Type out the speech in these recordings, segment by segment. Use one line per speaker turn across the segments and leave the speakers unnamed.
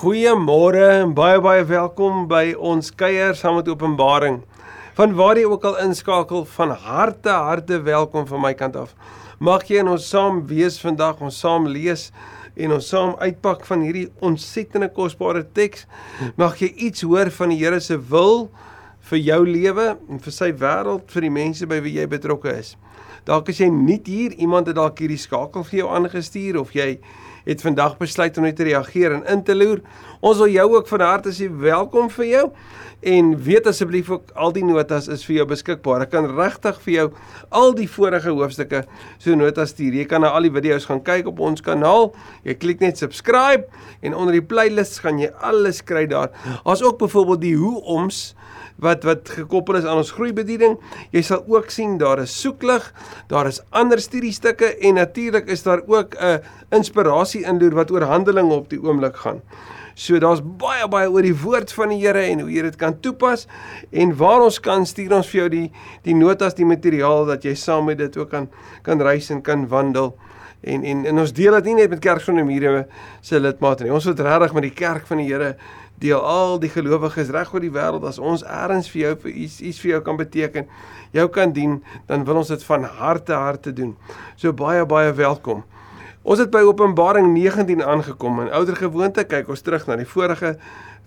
Goeiemôre en baie baie welkom by ons kuier saam met Openbaring. Van waar jy ook al inskakel, van harte harte welkom van my kant af. Mag jy in ons saam wees vandag, ons saam lees en ons saam uitpak van hierdie ontsettende kosbare teks. Mag jy iets hoor van die Here se wil vir jou lewe en vir sy wêreld, vir die mense by wie jy betrokke is. Dalk as jy nie hier iemand het dalk hierdie skakel vir jou aangestuur of jy het vandag besluit om net te reageer en in te loer. Ons wil jou ook van harte sê welkom vir jou en weet asseblief ook al die notas is vir jou beskikbaar. Ek kan regtig vir jou al die vorige hoofstukke so notas stuur. Jy kan na al die video's gaan kyk op ons kanaal. Jy klik net subscribe en onder die playlist gaan jy alles kry daar. Daar's ook byvoorbeeld die hoe oms wat wat gekoppel is aan ons groeibediening. Jy sal ook sien daar is soeklig, daar is ander studiestukke en natuurlik is daar ook 'n inspirasie inloer wat oor handelinge op die oomblik gaan. So daar's baie baie oor die woord van die Here en hoe jy dit kan toepas en waar ons kan stuur ons vir jou die die notas, die materiaal dat jy saam met dit ook kan kan reis en kan wandel. En en en ons deel dit nie net met kerk die mure se lidmate nie. Ons wil regtig met die kerk van die Here deel al die gelowiges reg oor die wêreld as ons eers vir jou vir iets iets vir jou kan beteken, jou kan dien, dan wil ons dit van harte harte doen. So baie baie welkom. Ons het by Openbaring 19 aangekom en ouer gewoonte kyk ons terug na die vorige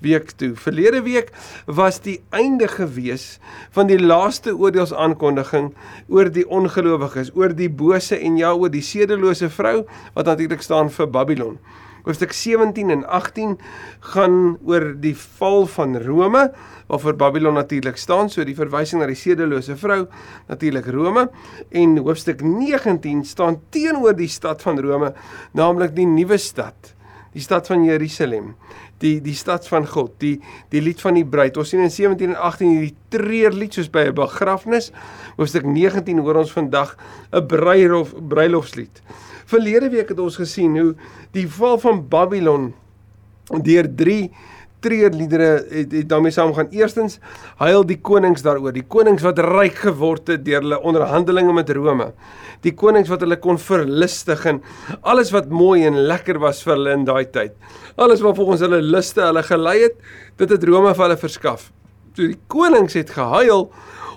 week toe. Verlede week was die einde gewees van die laaste oordeelsaankondiging oor die ongelowiges, oor die bose en ja oor die sedelose vrou wat natuurlik staan vir Babylon. Hoofstuk 17 en 18 gaan oor die val van Rome waarvoor Babylon natuurlik staan, so die verwysing na die sedelose vrou, natuurlik Rome en hoofstuk 19 staan teenoor die stad van Rome, naamlik die nuwe stad, die stad van Jerusalem, die die stad van God, die die lied van die bruid. Ons sien in 17 en 18 hierdie treurlied soos by 'n begrafnis. Hoofstuk 19 hoor ons vandag 'n bruilof bruilofslied. Verlede week het ons gesien hoe die val van Babylon deur 3 treurliedere het, het daarmee saamgaan. Eerstens huil die konings daaroor, die konings wat ryk geword het deur hulle onderhandelinge met Rome. Die konings wat hulle kon verlustig en alles wat mooi en lekker was vir hulle in daai tyd. Alles wat volgens hulle luste hulle gelei het, dit het Rome vir hulle verskaf. So die konings het gehuil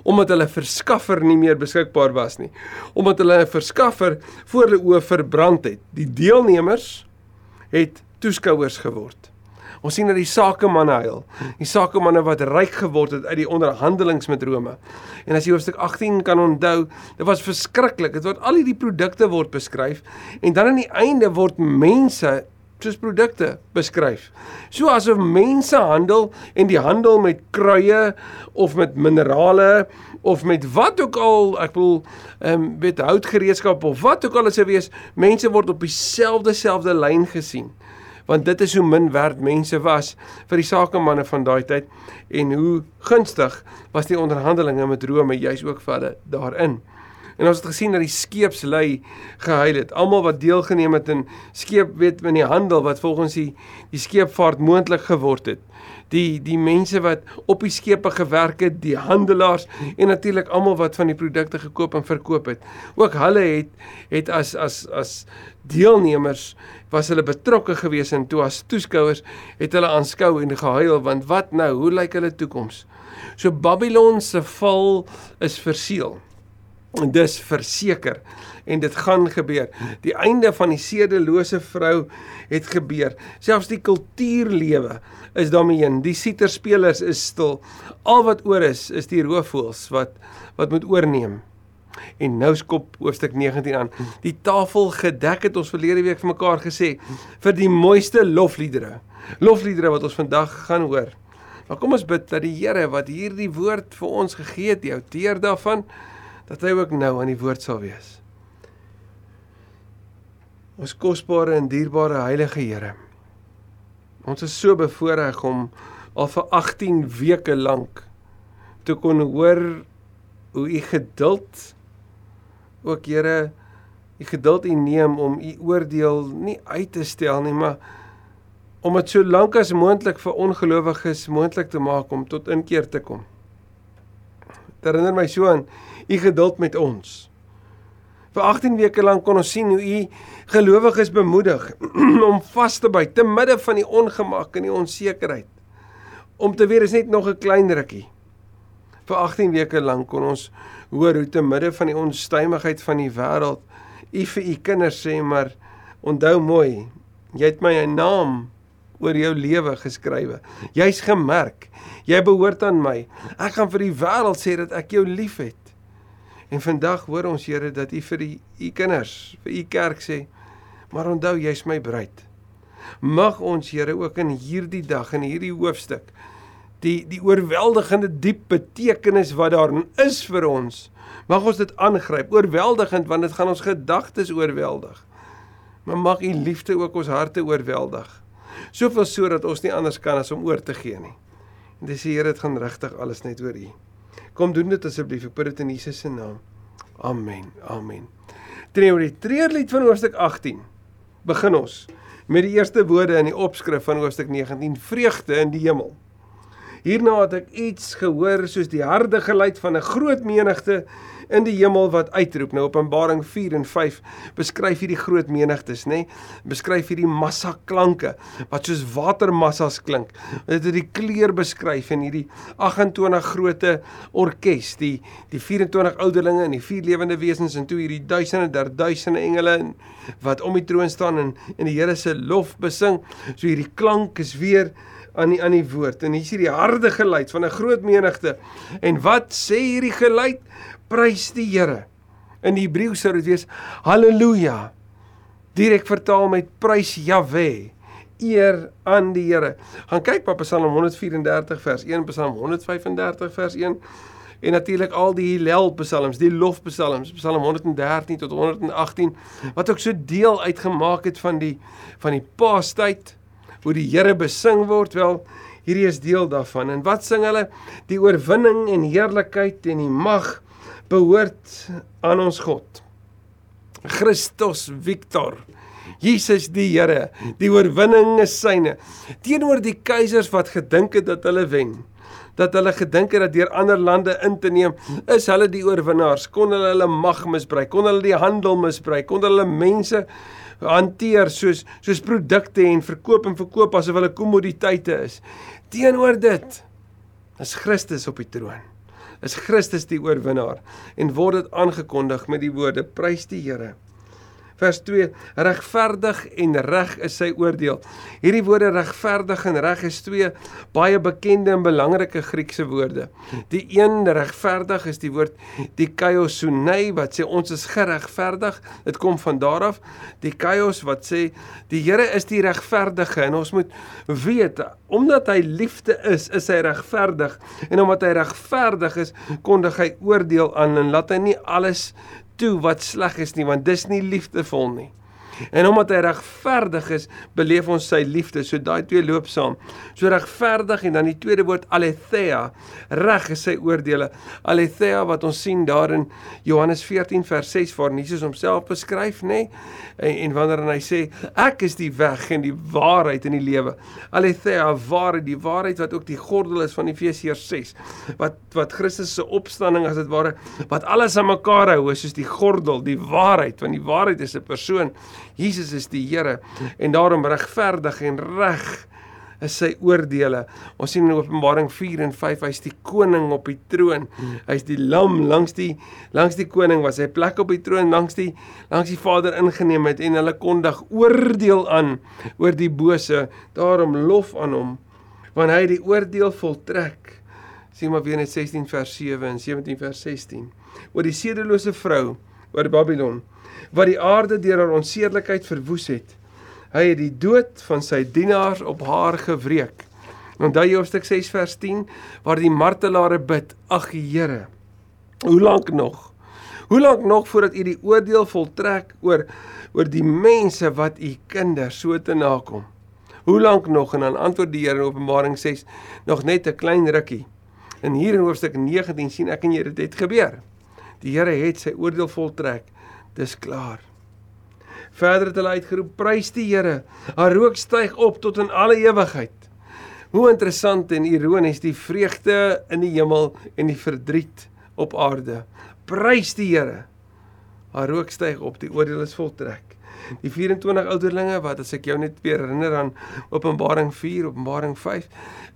omdat hulle verskaffer nie meer beskikbaar was nie. Omdat hulle 'n verskaffer voor hulle oë verbrand het. Die deelnemers het toeskouers geword. Ons sien dat die sakemanne huil. Die sakemanne wat ryk geword het uit die onderhandelings met Rome. En as jy hoofstuk 18 kan onthou, dit was verskriklik. Dit word al hierdie produkte word beskryf en dan aan die einde word mense soos produkte beskryf. So asof mense handel en die handel met kruie of met minerale of met wat ook al, ek bedoel, ehm um, met houtgereedskap of wat ook al dit sou wees, mense word op dieselfde selfde lyn gesien. Want dit is hoe min werd mense was vir die sakemanne van daai tyd en hoe gunstig was die onderhandelinge met Rome juis ook vir hulle daarin. En ons het gesien dat die skeepslui gehuil het. Almal wat deelgeneem het in skeep weet in die handel wat volgens die die skeepvaart moontlik geword het. Die die mense wat op die skepe gewerk het, die handelaars en natuurlik almal wat van die produkte gekoop en verkoop het. Ook hulle het het as as as deelnemers was hulle betrokke gewees en toe as toeskouers het hulle aanskou en gehuil want wat nou, hoe lyk hulle toekoms? So Babylon se val is verseël dis verseker en dit gaan gebeur. Die einde van die sedelose vrou het gebeur. Selfs die kultuurlewe is daarmee heen. Die sieterspelers is stil. Al wat oor is is die roofvoëls wat wat moet oorneem. En nou skop hoofstuk 19 aan. Die tafel gedek het ons verlede week vir mekaar gesê vir die mooiste lofliedere. Lofliedere wat ons vandag gaan hoor. Maar kom ons bid dat die Here wat hierdie woord vir ons gegee het, die outeur daarvan dat hy ook nou aan die woord sal wees. Ons kosbare en dierbare heilige Here. Ons is so bevoorreg om al vir 18 weke lank te kon hoor hoe u geduld ook Here u geduld u neem om u oordeel nie uit te stel nie, maar om dit so lank as moontlik vir ongelowiges moontlik te maak om tot inkeer te kom. Dit herinner my so aan u geduld met ons. Vir 18 weke lank kon ons sien hoe u gelowiges bemoedig om vas te byt te midde van die ongemak en die onsekerheid. Om te weet is net nog 'n klein rukkie. Vir 18 weke lank kon ons hoor hoe te midde van die onstuimigheid van die wêreld u vir u kinders sê maar onthou mooi, jy het my naam oor jou lewe geskrywe. Jy's gemerk. Jy behoort aan my. Ek gaan vir die wêreld sê dat ek jou liefhet. En vandag hoor ons Here dat U vir die U kinders, vir U kerk sê, maar onthou jy's my bruid. Mag ons Here ook in hierdie dag en hierdie hoofstuk die die oorweldigende diep betekenis wat daarin is vir ons, mag ons dit aangryp. Oorweldigend want dit gaan ons gedagtes oorweldig. Maar mag U liefde ook ons harte oorweldig. Soveel sodat ons nie anders kan as om oor te gee nie. En dis die Here dit gaan regtig alles net oor U. Kom doen dit asseblief. Ek bid dit in Jesus se naam. Amen. Amen. Treurie, treurlied van hoofstuk 18. Begin ons met die eerste woorde in die opskrif van hoofstuk 19: Vreugde in die hemel. Hierna het ek iets gehoor soos die harde geluid van 'n groot menigte in die hemel wat uitroep. Nou Openbaring 4 en 5 beskryf hierdie groot menigtes, nê? Nee? Beskryf hierdie massa klanke wat soos watermassas klink. Dit het die kleur beskryf in hierdie 28 groote orkes, die die 24 ouderlinge en die vier lewende wesens en toe hierdie duisende der duisende engele wat om die troon staan en in die Here se lof besing. So hierdie klank is weer aan die aan die woord en hier is hierdie harde geluid van 'n groot menigte. En wat sê hierdie geluid? prys die Here. In die Hebreë sou dit wees haleluja. Direk vertaal met prys Jahwe. Eer aan die Here. Gaan kyk op Psalm 134 vers 1, Psalm 135 vers 1 en natuurlik al die Hillel psalms, die lofpsalms, Psalm 113 tot 118 wat ook so deel uitgemaak het van die van die Paastyd hoe die Here besing word. Wel, hierdie is deel daarvan. En wat sing hulle? Die oorwinning en heerlikheid en die mag behoort aan ons God. Christus Victor. Jesus die Here, die oorwinning is syne teenoor die keisers wat gedink het dat hulle wen. Dat hulle gedink het dat deur ander lande in te neem, is hulle die oorwinnaars. Kon hulle hulle mag misbruik, kon hulle die handel misbruik, kon hulle mense hanteer soos soos produkte en verkoop en verkoop asof hulle kommoditeite is. Teenoor dit is Christus op die troon is Christus die oorwinnaar en word dit aangekondig met die woorde prys die Here vers 2 regverdig en reg is sy oordeel. Hierdie woorde regverdig en reg is twee baie bekende en belangrike Griekse woorde. Die een regverdig is die woord dikaiosune wat sê ons is geregverdig. Dit kom van daar af. Die kaios wat sê die Here is die regverdige en ons moet weet omdat hy liefde is, is hy regverdig en omdat hy regverdig is, kondig hy oordeel aan en laat hy nie alles toe wat sleg is nie, want dis nie liefdevol nie. En omdat hy regverdig is, beleef ons sy liefde. So daai twee loop saam. So regverdig en dan die tweede woord aletheia, reg is sy oordeele. Aletheia wat ons sien daar in Johannes 14 vers 6 waar Jesus homself beskryf, nê? Nee? En, en wanneer hy sê ek is die weg en die waarheid en die lewe. Aletheia, waarheid, die waarheid wat ook die gordel is van Efesiërs 6. Wat wat Christus se opstanding as dit ware wat alles aan mekaar hou, soos die gordel, die waarheid, want die waarheid is 'n persoon Jesus is die Here en daarom regverdig en reg is sy oordeele. Ons sien in Openbaring 4 en 5 hy's die koning op die troon. Hy's die lam langs die langs die koning was hy plek op die troon langs die langs die Vader ingeneem het en hulle kondig oordeel aan oor die bose. Daarom lof aan hom want hy die oordeel voltrek. Sien maar weer net 16 vers 7 en 17 vers 16 oor die sedelose vrou oor Babylon wat die aarde deur haar onseerlikheid verwoes het. Hy het die dood van sy dienaars op haar gewreek. Onthou jy hoofstuk 6 vers 10 waar die martelare bid: "Ag Here, hoe lank nog? Hoe lank nog voordat U die oordeel voltrek oor oor die mense wat U kinders so te nakom? Hoe lank nog?" En dan antwoord die Here in Openbaring 6: "Nog net 'n klein rukkie." En hier in hoofstuk 19 sien ek en jy dit het gebeur. Die Here het sy oordeel voltrek dis klaar. Verder het hulle uitgeroep: "Prys die Here! Haar rook styg op tot in alle ewigheid." Hoe interessant en ironies die vreugde in die hemel en die verdriet op aarde. Prys die Here! Haar rook styg op, die oordeel is voltrek. Die 24 ouderlinge wat as ek jou net weer herinner aan Openbaring 4, Openbaring 5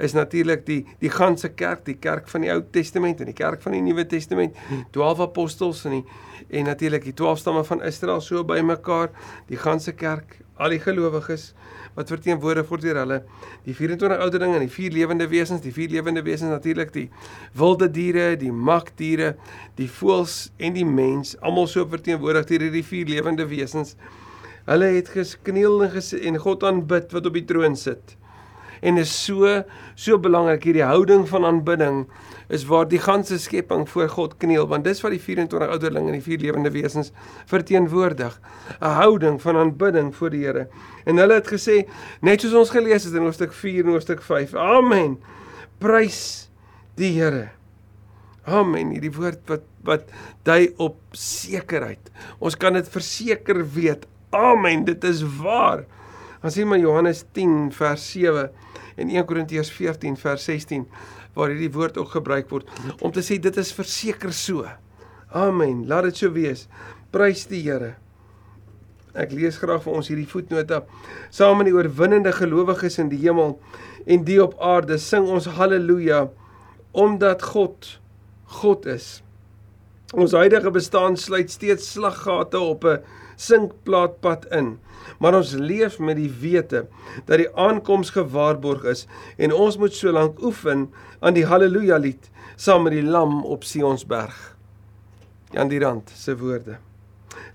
is natuurlik die die ganse kerk, die kerk van die Ou Testament en die kerk van die Nuwe Testament, 12 apostels en die en natuurlik die 12 stamme van Israel so bymekaar, die ganse kerk, al die gelowiges wat verteenwoordig word deur hulle, die 24 ouderlinge en die vier lewende wesens, die vier lewende wesens natuurlik die wilde diere, die magdiere, die voëls en die mens, almal so verteenwoordig deur hierdie vier lewende wesens. Hulle het geskniel en, ges en God aanbid wat op die troon sit. En is so so belangrik hierdie houding van aanbidding is waar die ganse skepping voor God kniel want dis wat die 24 ouderlinge en die vier lewende wesens verteenwoordig. 'n houding van aanbidding voor die Here. En hulle het gesê net soos ons gelees het in hoofstuk 4 en hoofstuk 5 amen. Prys die Here. Amen hierdie woord wat wat dui op sekerheid. Ons kan dit verseker weet. Amen dit is waar. Ons sien maar Johannes 10 vers 7 en 1 Korintiërs 14 vers 16 waar hierdie woord ook gebruik word om te sê dit is verseker so. Amen. Laat dit so wees. Prys die Here. Ek lees graag vir ons hierdie voetnota. Saam met die oorwinnende gelowiges in die hemel en die op aarde sing ons haleluja omdat God God is. Ons huidige bestaan sluit steeds slaggate op 'n sinkplaatpad in. Maar ons leef met die wete dat die aankoms gewaarborg is en ons moet so lank oefen aan die haleluja lied saam met die lam op Sionsberg. Jan die rand se woorde.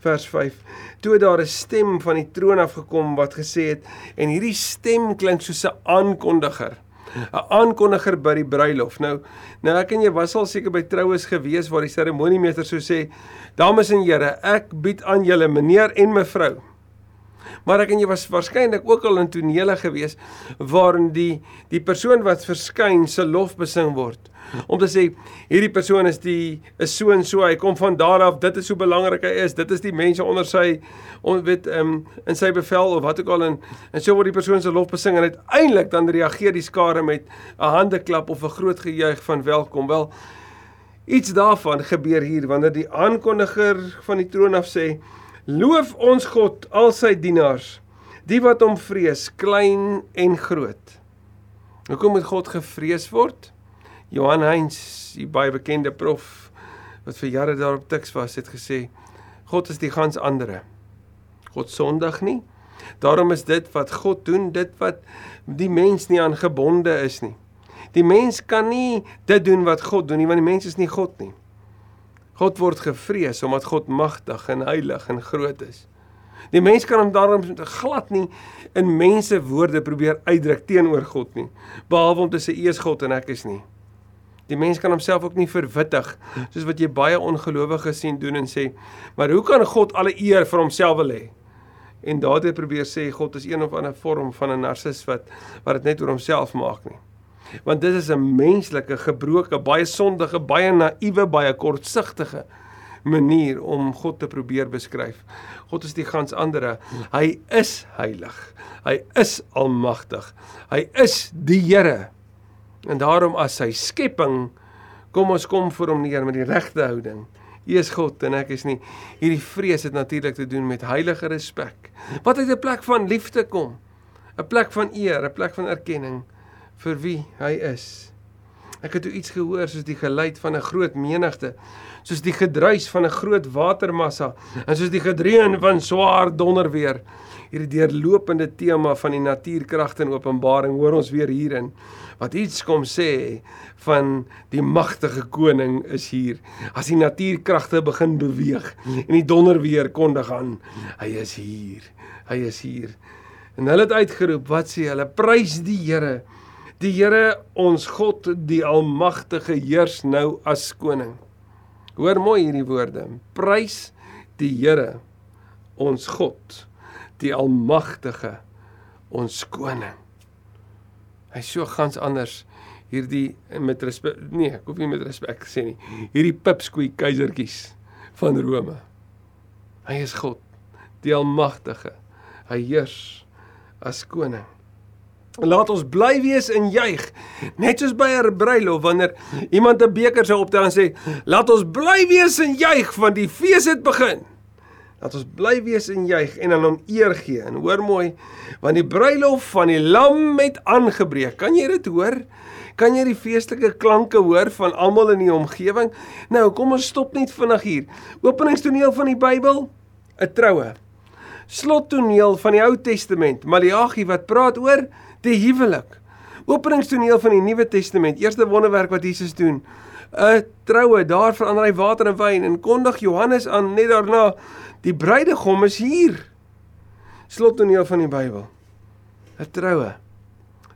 Vers 5. Toe daar 'n stem van die troon af gekom wat gesê het en hierdie stem klink soos 'n aankondiger 'n aankondiger by die bruilof. Nou, nou ek en jy was al seker by troues gewees waar die seremoniemeester sou sê: "Dames en here, ek bied aan julle meneer en mevrou." Maar ek en jy was waarskynlik ook al in tonele gewees waarin die die persoon wat verskyn se lof besing word. Om te sê hierdie persoon is die is so en so hy kom van daar af dit is hoe belangrik hy is dit is die mense onder sy on weet um, in sy bevel of wat ook al en en so word die persoon se lof besing en uiteindelik dan reageer die skare met 'n handeklap of 'n groot gejuig van welkom. Wel iets daarvan gebeur hier wanneer die aankondiger van die troon af sê loof ons God al sy dienaars die wat hom vrees klein en groot hoekom moet God gevrees word Johan Heinz, die baie bekende prof wat vir jare daar op Tuks was, het gesê God is die gans andere. God sondig nie. Daarom is dit wat God doen, dit wat die mens nie aan gebonde is nie. Die mens kan nie dit doen wat God doen nie, want die mens is nie God nie. God word gevrees omdat God magtig en heilig en groot is. Die mens kan hom daarom glad nie in mense woorde probeer uitdruk teenoor God nie, behalwe om te sê U is God en ek is nie. Die mens kan homself ook nie verwittig soos wat jy baie ongelowiges sien doen en sê, maar hoe kan God alle eer vir homself wil hê? En daardie probeer sê God is een of ander vorm van 'n narcis wat wat dit net oor homself maak nie. Want dit is 'n menslike, gebroke, baie sondige, baie naïewe, baie kortsigtige manier om God te probeer beskryf. God is die gans andere. Hy is heilig. Hy is almagtig. Hy is die Here. En daarom as sy skepping kom ons kom voor hom neer met die regte houding. U is God en ek is nie. Hierdie vrees het natuurlik te doen met heilige respek. Wat uit 'n plek van liefde kom. 'n Plek van eer, 'n plek van erkenning vir wie hy is. Ek het iets gehoor soos die geluid van 'n groot menigte, soos die gedruis van 'n groot watermassa en soos die gedreun van swaar donderweer. Hierdie deurlopende tema van die natuurkragte in Openbaring hoor ons weer hierin wat iets kom sê van die magtige koning is hier. As die natuurkragte begin beweeg en die donder weer kondig aan, hy is hier. Hy is hier. En hulle het uitgeroep, wat sê hulle? Prys die Here. Die Here ons God, die almagtige heers nou as koning. Hoor mooi hierdie woorde. Prys die Here ons God, die almagtige ons koning. Hy's so gans anders hierdie met respek nee, ek hoef nie met respek sê nie. Hierdie pipskoei keizertjies van Rome. Hy is God, die almagtige. Hy heers as koning. Laat ons bly wees en juig, net soos by 'n bruilof wanneer iemand 'n beker sou optel en sê, "Laat ons bly wees en juig want die fees het begin." dat ons bly wees en juig en aan hom eer gee. En hoor mooi, want die bruilof van die lam het aangebreek. Kan jy dit hoor? Kan jy die feestelike klanke hoor van almal in die omgewing? Nou, kom ons stop net vinnig hier. Openingstoneel van die Bybel, 'n troue. Slottoneel van die Ou Testament, Maleagi wat praat oor die huwelik. Openingstoneel van die Nuwe Testament, eerste wonderwerk wat Jesus doen, 'n troue, daar verander hy water in wyn en kondig Johannes aan net daarna Die bruidegom is hier. Slottoneel van die Bybel. 'n Troue.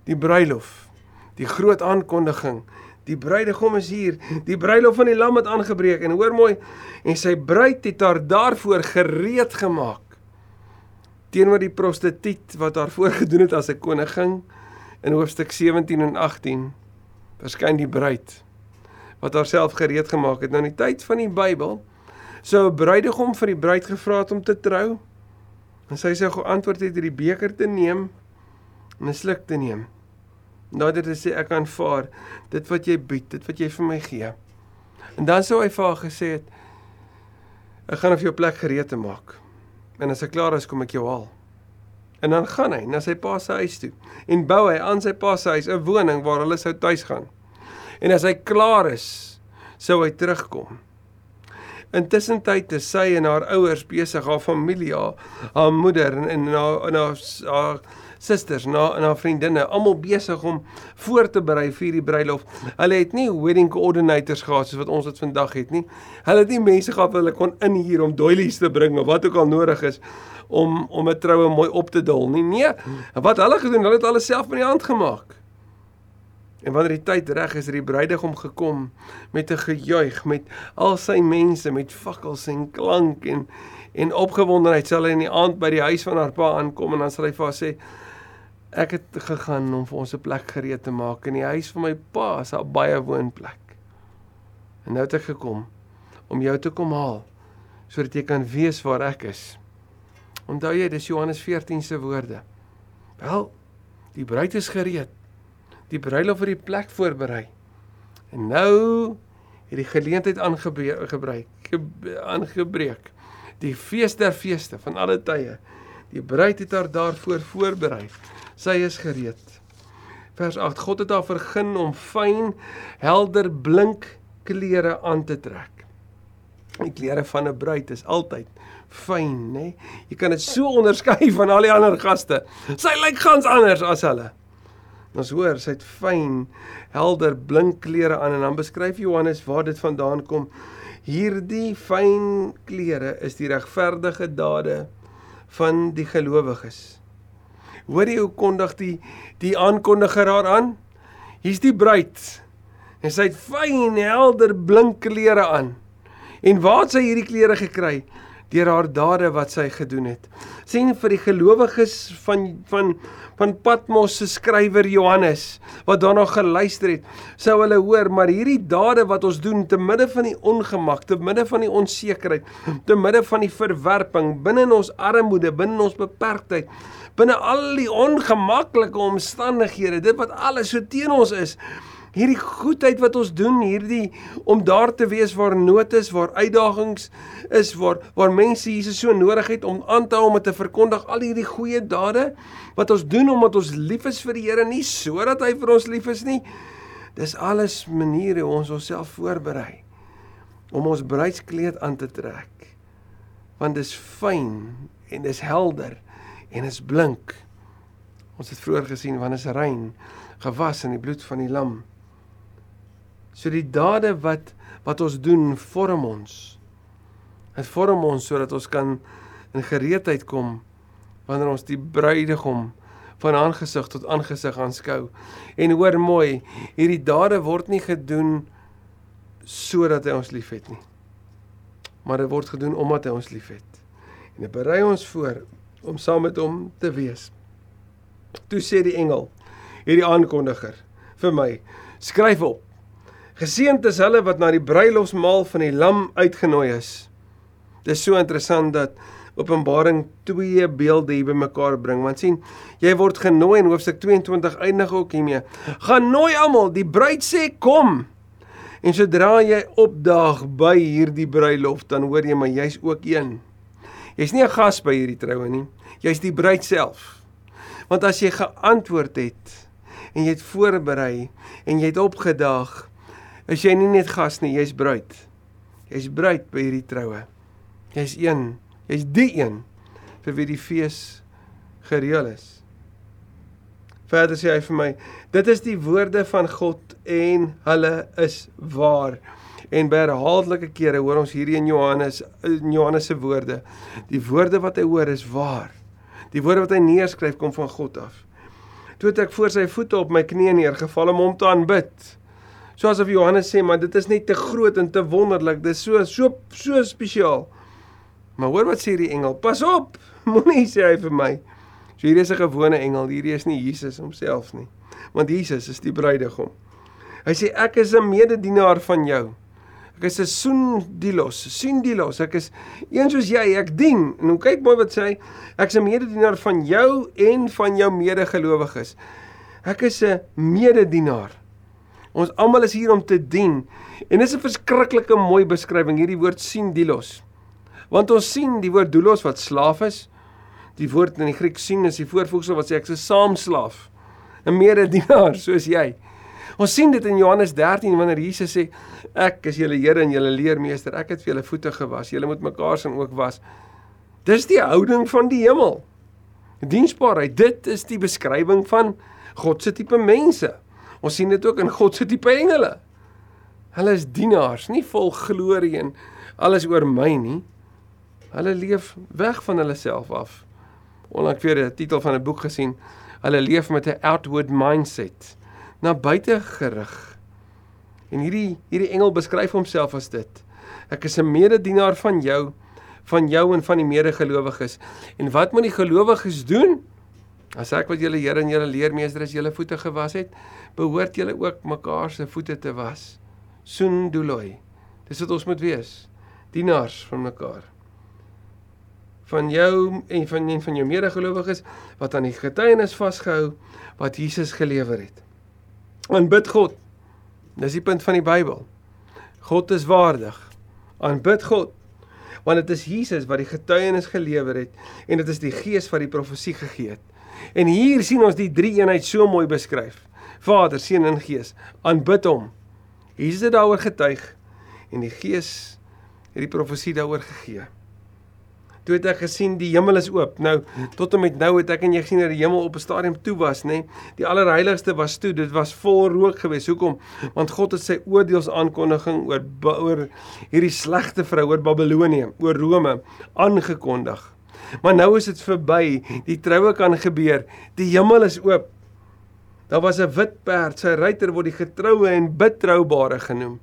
Die bruilof. Die groot aankondiging. Die bruidegom is hier. Die bruilof van die lam het aangebreek en hoor mooi en sy bruid het haar daarvoor gereed gemaak. Teenoor die prostituut wat haar voorgedoen het as 'n koningin in hoofstuk 17 en 18 verskyn die bruid wat haarself gereed gemaak het nou in die tyd van die Bybel sou 'n bruidegom vir die bruid gevra het om te trou. En sy sou geantwoord het hierdie beker te neem en 'n sluk te neem. Nadat hy sê ek aanvaar dit wat jy bied, dit wat jy vir my gee. En dan sou hy vir haar gesê het ek gaan vir jou plek gereed te maak. En as ek klaar is, kom ek jou haal. En dan gaan hy na sy pa se huis toe en bou hy aan sy pa se huis 'n woning waar hulle sou tuis gaan. En as hy klaar is, sou hy terugkom. Intussen tyd is sy en haar ouers besig, haar familie, haar, haar moeder en en haar en haar, haar susters, en haar vriendinne, almal besig om voor te berei vir die bruilof. Hulle het nie wedding coordinators gehad soos wat ons dit vandag het nie. Hulle het nie mense gehad wat hulle kon in hier om doilies te bring of wat ook al nodig is om om 'n troue mooi op te dul nie. Nee, wat hulle gedoen, hulle het alles self met die hand gemaak. En wanneer die tyd reg is, het die bruidegom gekom met 'n gejuig met al sy mense met fakkels en klank en en opgewondenheid sal hy in die aand by die huis van haar pa aankom en dan sal hy vir haar sê ek het gegaan om vir ons 'n plek gereed te maak in die huis van my pa, is 'n baie woonplek. En nou het ek gekom om jou te kom haal sodat jy kan weet waar ek is. Onthou jy dis Johannes 14 se woorde. Wel, die bruid is gereed die bruilof vir die plek voorberei. En nou het die geleentheid aangebreek aangebreek. Die fees der feeste van alle tye. Die bruid het haar daarvoor voorberei. Sy is gereed. Vers 8: God het haar vergun om fyn, helder, blink klere aan te trek. Die klere van 'n bruid is altyd fyn, nê? Jy kan dit so onderskei van al die ander gaste. Sy lyk gans anders as hulle. Ons hoor sy het fyn, helder, blink klere aan en dan beskryf Johannes waar dit vandaan kom. Hierdie fyn klere is die regverdige dade van die gelowiges. Hoor jy hoe kondig die die aankondiger haar aan? Hier's die bruid. En sy het fyn, helder, blink klere aan. En waar het sy hierdie klere gekry? Deur haar dade wat sy gedoen het. Sien vir die gelowiges van van van Patmos se skrywer Johannes wat daarna geluister het, sou hulle hoor, maar hierdie dade wat ons doen te midde van die ongemak, te midde van die onsekerheid, te midde van die verwerping, binne in ons armoede, binne ons beperktheid, binne al die ongemaklike omstandighede, dit wat alles so teen ons is, hierdie goedheid wat ons doen, hierdie om daar te wees waar nood is, waar uitdagings is, waar waar mense Jesus so nodig het om aan te hou om te verkondig al hierdie goeie dade wat ons doen omdat ons lief is vir die Here, nie sodat hy vir ons lief is nie. Dis alles maniere hoe ons onsself voorberei om ons bruidskleed aan te trek. Want dis fyn en dis helder en is blink. Ons het vroeër gesien wanneer is rein gewas in die bloed van die lam. So die dade wat wat ons doen vorm ons. Dit vorm ons sodat ons kan in gereedheid kom wanneer ons die bruidegom van aangesig tot aangesig aanskou. En hoor mooi, hierdie dade word nie gedoen sodat hy ons liefhet nie. Maar dit word gedoen omdat hy ons liefhet. En dit berei ons voor om saam met hom te wees. Toe sê die engel, hierdie aankondiger vir my, skryf op. Geseënd is hulle wat na die bruilofsmaal van die lam uitgenooi is. Dit is so interessant dat Openbaring twee beelde hier bymekaar bring. Want sien, jy word genooi in hoofstuk 22 eindig ook hiermee. Gaan nooi almal, die bruid sê kom. En sodra jy opdaag by hierdie bruilof, dan hoor jy maar jy's ook een. Jy's nie 'n gas by hierdie troue nie. Jy's die bruid self. Want as jy geantwoord het en jy het voorberei en jy het opgedaag, is jy nie net gas nie, jy's bruid. Jy's bruid by hierdie troue. Jy's een, jy's die een vir wie die fees gereël is. Verder sê hy vir my, dit is die woorde van God en hulle is waar en by herhaaldelike kere hoor ons hierdie in Johannes in Johannes se woorde. Die woorde wat hy hoor is waar. Die woorde wat hy neerskryf kom van God af. Toe het ek voor sy voete op my knieë neergeval om hom te aanbid. Soos of Johannes sê, maar dit is net te groot en te wonderlik. Dit is so so so spesiaal. Maar hoor wat sê die engel? Pas op. Moenie sê hy vir my. So hierdie is 'n gewone engel. Hierdie is nie Jesus homself nie. Want Jesus is die bruidegom. Hy sê ek is 'n mededienaar van jou. Ek is 'n soendilos, soendilos. Ek is een soos jy, ek dien. En hoe kyk mooi wat sê hy? Ek's 'n mededienaar van jou en van jou medegelowiges. Ek is 'n mededienaar. Ons almal is hier om te dien. En dis 'n verskriklike mooi beskrywing hierdie woord soendilos. Want ons sien die woord doulos wat slaaf is. Die woord in die Griek sien is die voorvoegsel wat sê ek is 'n saamslaaf. 'n Mededienaar soos jy. Ons sien dit in Johannes 13 wanneer Jesus sê ek is julle Here en julle leermeester. Ek het vir julle voete gewas. Julle moet mekaar se ook was. Dis die houding van die hemel. Diensbaarheid. Dit is die beskrywing van God se tipe mense. Ons sien dit ook in God se tipe engele. Hulle is dienaars, nie vol glorie en alles oor my nie. Hulle leef weg van hulle self af. Onlangs weer 'n titel van 'n boek gesien. Hulle leef met 'n outward mindset na buite gerig. En hierdie hierdie engel beskryf homself as dit. Ek is 'n mededienaar van jou, van jou en van die medegelowiges. En wat moet die gelowiges doen? As ek wat julle Here en julle leermeester is, julle voete gewas het, behoort julle ook mekaar se voete te was. Soen doloi. Dis wat ons moet wees. Dienaars van mekaar van jou en van en van jou medegelowiges wat aan die getuienis vasgehou wat Jesus gelewer het. Aanbid God. Dis die punt van die Bybel. God is waardig. Aanbid God. Want dit is Jesus wat die getuienis gelewer het en dit is die Gees wat die profesie gegee het. En hier sien ons die drie eenheid so mooi beskryf. Vader, Seun en Gees. Aanbid hom. Jesus het daaroor getuig en die Gees het die profesie daaroor gegee toe het ek gesien die hemel is oop. Nou tot en met nou het ek en jy gesien dat die hemel op 'n stadium toe was, nê? Nee? Die allerheiligste was toe. Dit was vol rook geweest. Hoekom? Want God het sy oordeelsaankondiging oor oor hierdie slegte vrou oor Babelonie, oor Rome aangekondig. Maar nou is dit verby. Die troue kan gebeur. Die hemel is oop. Daar was 'n wit perd. Sy ruiter word die getroue en betroubare genoem.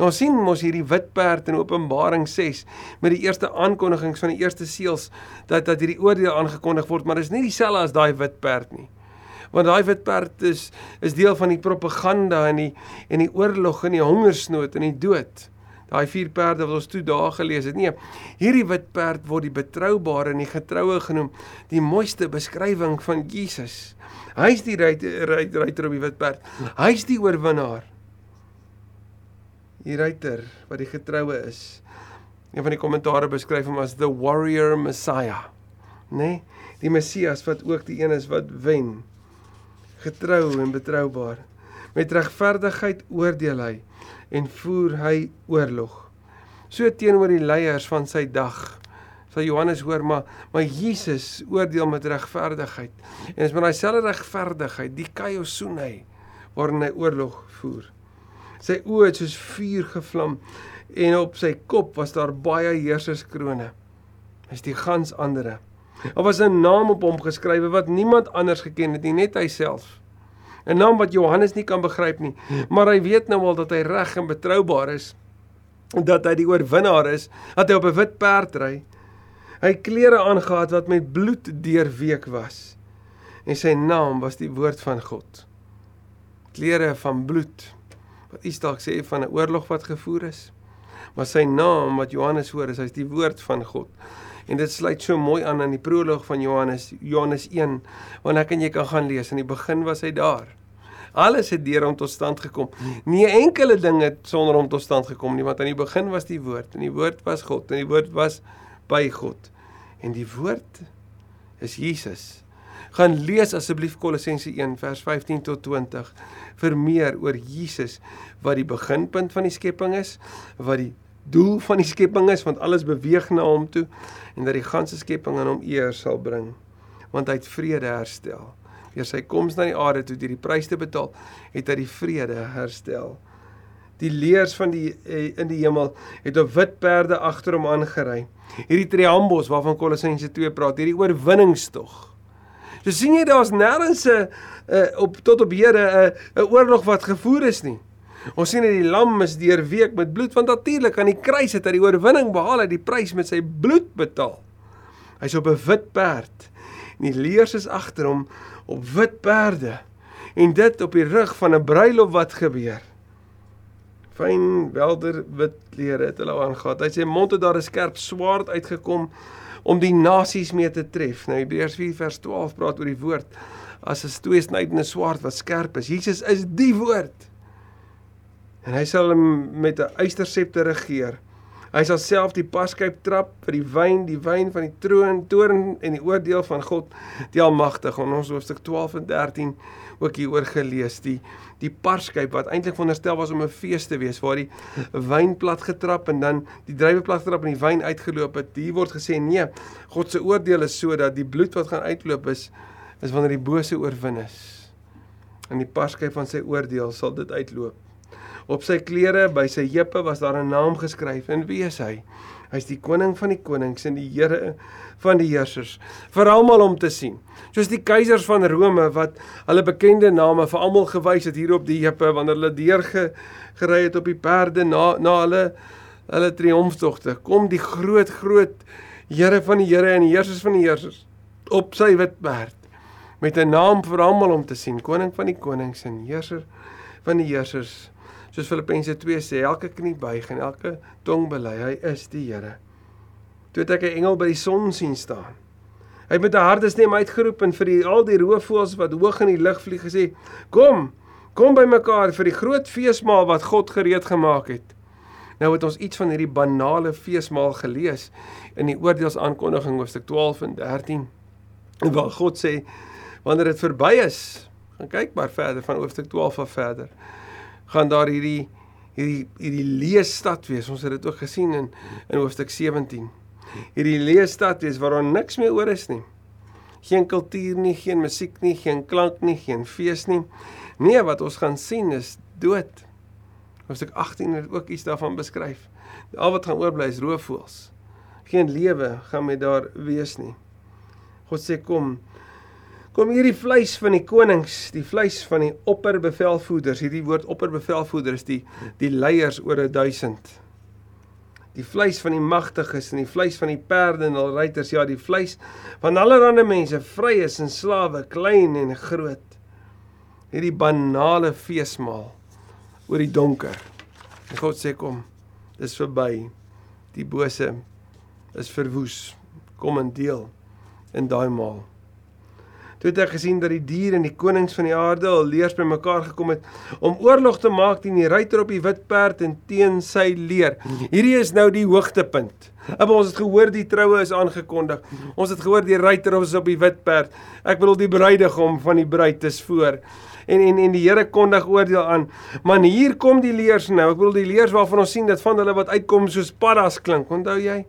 Nou ons sien mos hierdie wit perd in Openbaring 6 met die eerste aankondigings van die eerste seels dat dat hierdie oordeel aangekondig word, maar dit is nie dieselfde as daai wit perd nie. Want daai wit perd is is deel van die propaganda en die en die oorlog en die hongersnood en die dood. Daai vier perde wat ons toe daar gelees het. Nee, hierdie wit perd word die betroubare en die getroue genoem, die mooiste beskrywing van Jesus. Hy's die ruiter ruiter op die wit perd. Hy's die oorwinnaar die ruiter wat die getroue is. Een van die kommentare beskryf hom as the warrior messiah, nê? Nee? Die Messias wat ook die een is wat wen. Getrou en betroubaar. Met regverdigheid oordeel hy en voer hy oorlog. So teenoor die leiers van sy dag. Sal Johannes hoor maar maar Jesus oordeel met regverdigheid. En is met daai selfde regverdigheid, die kaiosune waarin hy oorlog voer. Sy oë het soos vuur gevlam en op sy kop was daar baie heerserskrone. Is die gans andere. Daar was 'n naam op hom geskrywe wat niemand anders geken het nie, net hy self. 'n Naam wat Johannes nie kan begryp nie, maar hy weet nou al dat hy reg en betroubaar is en dat hy die oorwinnaar is, dat hy op 'n wit perd ry. Hy klere aangetree wat met bloed deurweek was. En sy naam was die woord van God. Klere van bloed wat u dalk sê van 'n oorlog wat gevoer is. Maar sy naam wat Johannes hoor is hy's die woord van God. En dit sluit so mooi aan aan die proloog van Johannes Johannes 1 wanneer ek en jy kan gaan lees in die begin was hy daar. Alles het deur hom tot stand gekom. Nie enkele ding het sonder hom tot stand gekom nie want aan die begin was die woord en die woord was God en die woord was by God. En die woord is Jesus. Gaan lees asseblief Kolossense 1 vers 15 tot 20 vir meer oor Jesus wat die beginpunt van die skepping is, wat die doel van die skepping is want alles beweeg na hom toe en dat die ganse skepping aan hom eer sal bring want hy het vrede herstel. Deur sy koms na die aarde toe deur die prys te betaal, het hy die vrede herstel. Die leers van die eh, in die hemel het op wit perde agter hom aangery. Hierdie triambos waarvan Kolossense 2 praat, hierdie oorwinningstog. So sien jy daar's nêrens 'n uh, op tot op Here 'n uh, 'n oorlog wat gevoer is nie. Ons sien dat die lam is deurweek met bloed want natuurlik aan die kruis het hy die oorwinning behaal, hy die prys met sy bloed betaal. Hy's op 'n wit perd en die leers is agter hom op wit perde en dit op die rug van 'n bruilof wat gebeur. Fyn welder wit klere het hulle aangetree. Hy sê mond het daar 'n skerp swaard uitgekom om die nasies mee te tref. Nou Hebreërs 4 vers 12 praat oor die woord as 'n tweesnydende swaard wat skerp is. Jesus is die woord. En hy sal met 'n eystersepter regeer. Hy sal self die paskyp trap vir die wyn, die wyn van die troon, toorn en die oordeel van God die Almagtige. In ons hoofstuk 12 en 13 ook hieroor gelees die die parskyp wat eintlik veronderstel was om 'n fees te wees waar die wyn plat getrap en dan die druiwe plat getrap en die wyn uitgeloop het. Hier word gesê nee, God se oordeel is sodat die bloed wat gaan uitloop is is wanneer die bose oorwin is. In die parskyp van sy oordeel sal dit uitloop. Op sy klere by sy heupe was daar 'n naam geskryf en wie is hy? Hy's die koning van die konings en die Here van die heersers vir almal om te sien. Soos die keisers van Rome wat hulle bekende name vir almal gewys het hier op die heupe wanneer hulle deur gery het op die perde na na hulle hulle triomftogte. Kom die groot groot Here van die Here en die heersers van die heersers op sy wit perd met 'n naam vir almal om te sien, koning van die konings en heerser van die heersers. Soos Filippense 2 sê, elke knie buig en elke tong bely hy is die Here. Toe het ek 'n engel by die son sien staan. Hy het met 'n harde stem uitgeroep en vir die, al die roofvoëls wat hoog in die lug vlieg gesê: "Kom, kom by mekaar vir die groot feesmaal wat God gereed gemaak het." Nou het ons iets van hierdie banale feesmaal gelees in die oordeelsaankondiging hoofstuk 12 en 13. Waar God sê wanneer dit verby is, gaan kyk maar verder van hoofstuk 12 af verder. Gaan daar hierdie hierdie hierdie leesstad wees. Ons het dit ook gesien in in hoofstuk 17 hierdie leesstad wees waar daar niks meer oor is nie. Geen kultuur nie, geen musiek nie, geen klank nie, geen fees nie. Nee, wat ons gaan sien is dood. Hoofstuk 18 het ook iets daarvan beskryf. Al wat gaan oorbly is roofvoëls. Geen lewe gaan met daar wees nie. God sê kom kom hierdie vleis van die konings, die vleis van die opperbevelvoerders. Hierdie woord opperbevelvoerders is die die leiers oor 1000 die vleis van die magtiges en die vleis van die perde en al ruiters ja die vleis van allerlei mense vryes en slawe klein en groot. Hierdie banale feesmaal oor die donker. En God sê kom dis verby. Die bose is verwoes. Kom en deel in daai maal Toe het ek gesien dat die diere en die konings van die aarde al leers bymekaar gekom het om oorlog te maak teen die ruiter op die wit perd en teen sy leer. Hierdie is nou die hoogtepunt. Maar ons het gehoor die troue is aangekondig. Ons het gehoor die ruiter is op die wit perd. Ek bedoel die bruidegom van die bruid is voor. En en en die Here kondig oordeel aan. Maar hier kom die leers nou. Ek bedoel die leers waarvan ons sien dat van hulle wat uitkom soos paddas klink. Onthou jy?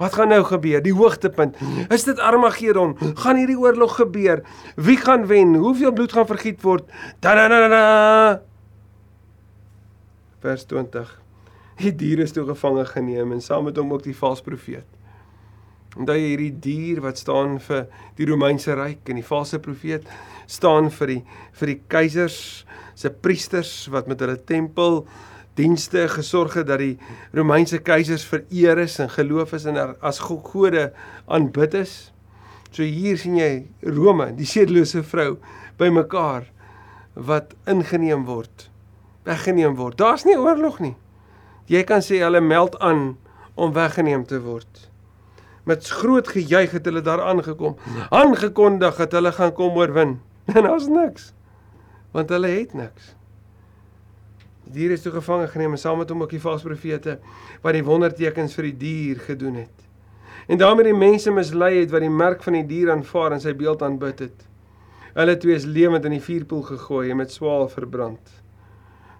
Wat gaan nou gebeur? Die hoogtepunt. Is dit Armageddon? Gaan hierdie oorlog gebeur? Wie gaan wen? Hoeveel bloed gaan vergiet word? Da da da da. Vers 20. Die dier is toe gevange geneem en saam met hom ook die valse profeet. Onthou jy hierdie dier wat staan vir die Romeinse ryk en die valse profeet staan vir die vir die keisers se priesters wat met hulle tempel dienste gesorg het dat die Romeinse keisers vereer is en geloof is en as gode aanbid is. So hier sien jy Rome, die sedelose vrou bymekaar wat ingeneem word, weggeneem word. Daar's nie oorlog nie. Jy kan sê hulle meld aan om weggeneem te word. Met groot gejuig het hulle daar aangekom, aangekondig dat hulle gaan kom oorwin. En daar's niks. Want hulle het niks. Die dier is toe gevange geneem en saam met hom ook die valse profete wat die wondertekens vir die dier gedoen het. En daarmee die mense mislei het wat die merk van die dier aanvaar en sy beeld aanbid het. Hulle twee is lewend in die vuurpoel gegooi en met swaal verbrand.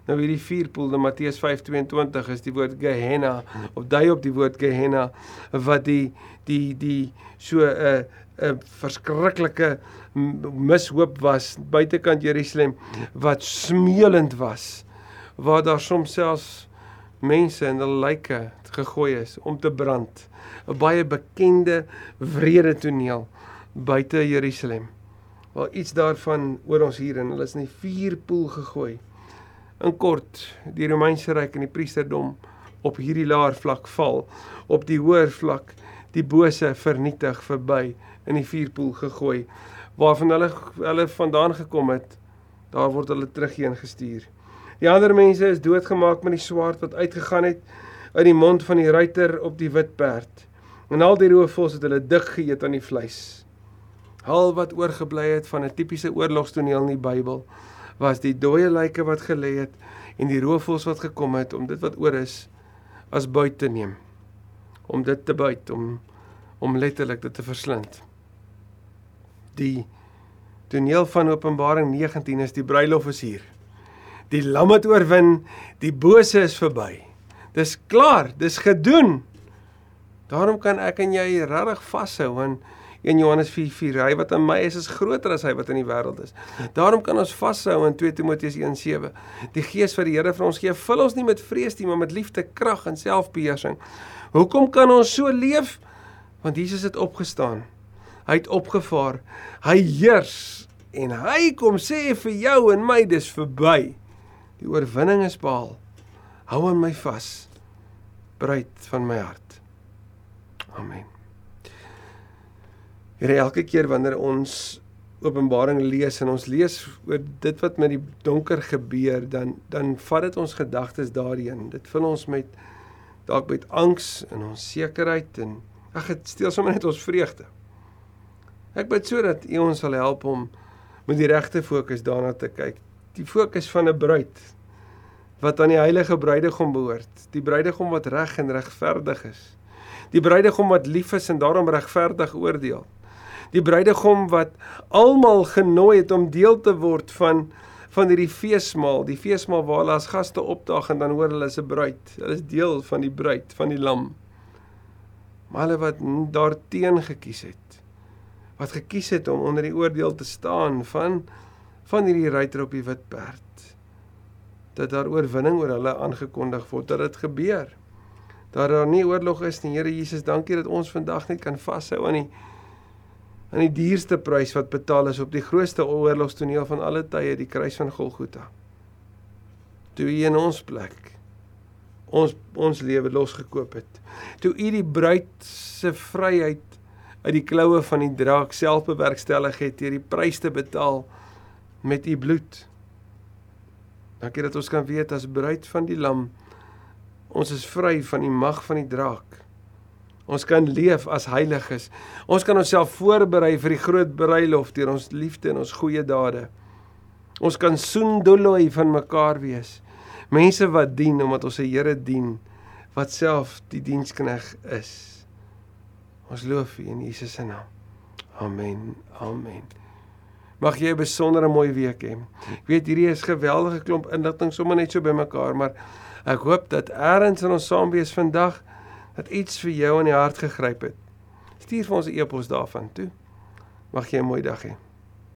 Nou hierdie vuurpoel in Matteus 5:22 is die woord Gehenna of dui op die woord Gehenna wat die die die so 'n uh, 'n verskriklike mishoop was buitekant Jerusalem wat smeulend was waar daar soms selfs mense in hulle lyke gegooi is om te brand. 'n baie bekende wrede toneel buite Jerusalem. Waar iets daarvan oor ons hier en hulle is in die vuurpoel gegooi. In kort die Romeinse ryk en die priesterdom op hierdie laer vlak val. Op die hoër vlak die bose vernietig verby in die vuurpoel gegooi. Waarvan hulle hulle vandaan gekom het daar word hulle terugheen gestuur die ander mense is doodgemaak met die swaard wat uitgegaan het uit die mond van die ruiter op die wit perd. En al die roofvoëls het hulle dik geëet aan die vleis. Al wat oorgebly het van 'n tipiese oorlogstoneel in die Bybel was die dooie lyke wat gelê het en die roofvoëls wat gekom het om dit wat oor is as buit te neem. Om dit te byt om om letterlik dit te verslind. Die toneel van Openbaring 19 is die bruilof is hier. Die lam het oorwin, die bose is verby. Dis klaar, dis gedoen. Daarom kan ek en jy regtig vashou in 1 Johannes 4:4. Hy wat in my is, is groter as hy wat in die wêreld is. Daarom kan ons vashou in 2 Timoteus 1:7. Die Gees wat die Here vir ons gee, vul ons nie met vrees nie, maar met liefde, krag en selfbeheersing. Hoekom kan ons so leef? Want Jesus het opgestaan. Hy het opgevaar. Hy heers en hy kom sê vir jou en my dis verby. Die oorwinning is behaal. Hou aan my vas. Bruid van my hart. Amen. Here elke keer wanneer ons Openbaring lees en ons lees oor dit wat met die donker gebeur, dan dan vat dit ons gedagtes daarheen. Dit vul ons met dalk met angs en onsekerheid en ag dit steel sommer net ons vreugde. Ek bid sodat U ons sal help om met die regte fokus daarna te kyk. Die fokus van 'n bruid wat aan die heilige bruidegom behoort, die bruidegom wat reg en regverdig is. Die bruidegom wat lief is en daarom regverdig oordeel. Die bruidegom wat almal genooi het om deel te word van van hierdie feesmaal, die feesmaal waar hulle as gaste opdaag en dan hoor hulle is 'n bruid. Hulle is deel van die bruid, van die lam. Maar hulle wat daarteen gekies het, wat gekies het om onder die oordeel te staan van van hierdie ruiter op die wit perd dat daar oorwinning oor hulle aangekondig word dat dit gebeur. Dat daar nie oorlog is nie. Here Jesus dankie dat ons vandag net kan vashou aan die aan die duurste prys wat betaal is op die grootste oorlogstoneel van alle tye die kruis van Golgotha. Toe u in ons plek ons ons lewe losgekoop het. Toe u die bruid se vryheid uit die kloue van die draak self bewerkstellig het deur die prys te betaal met u bloed. Dankie dat ons kan weet as bruid van die lam ons is vry van die mag van die draak. Ons kan leef as heiliges. Ons kan onsself voorberei vir die groot bruilof deur ons liefde en ons goeie dade. Ons kan soendoloi van mekaar wees. Mense wat dien omdat ons se Here dien wat self die dienskneg is. Ons loof U in Jesus se naam. Amen. Amen. Mag jy 'n besondere mooi week hê. Ek weet hierdie is geweldige klomp inligting sommer net so bymekaar, maar ek hoop dat eers in ons saam wees vandag dat iets vir jou in die hart gegryp het. Stuur vir ons 'n e-pos daarvan toe. Mag jy 'n mooi dag hê.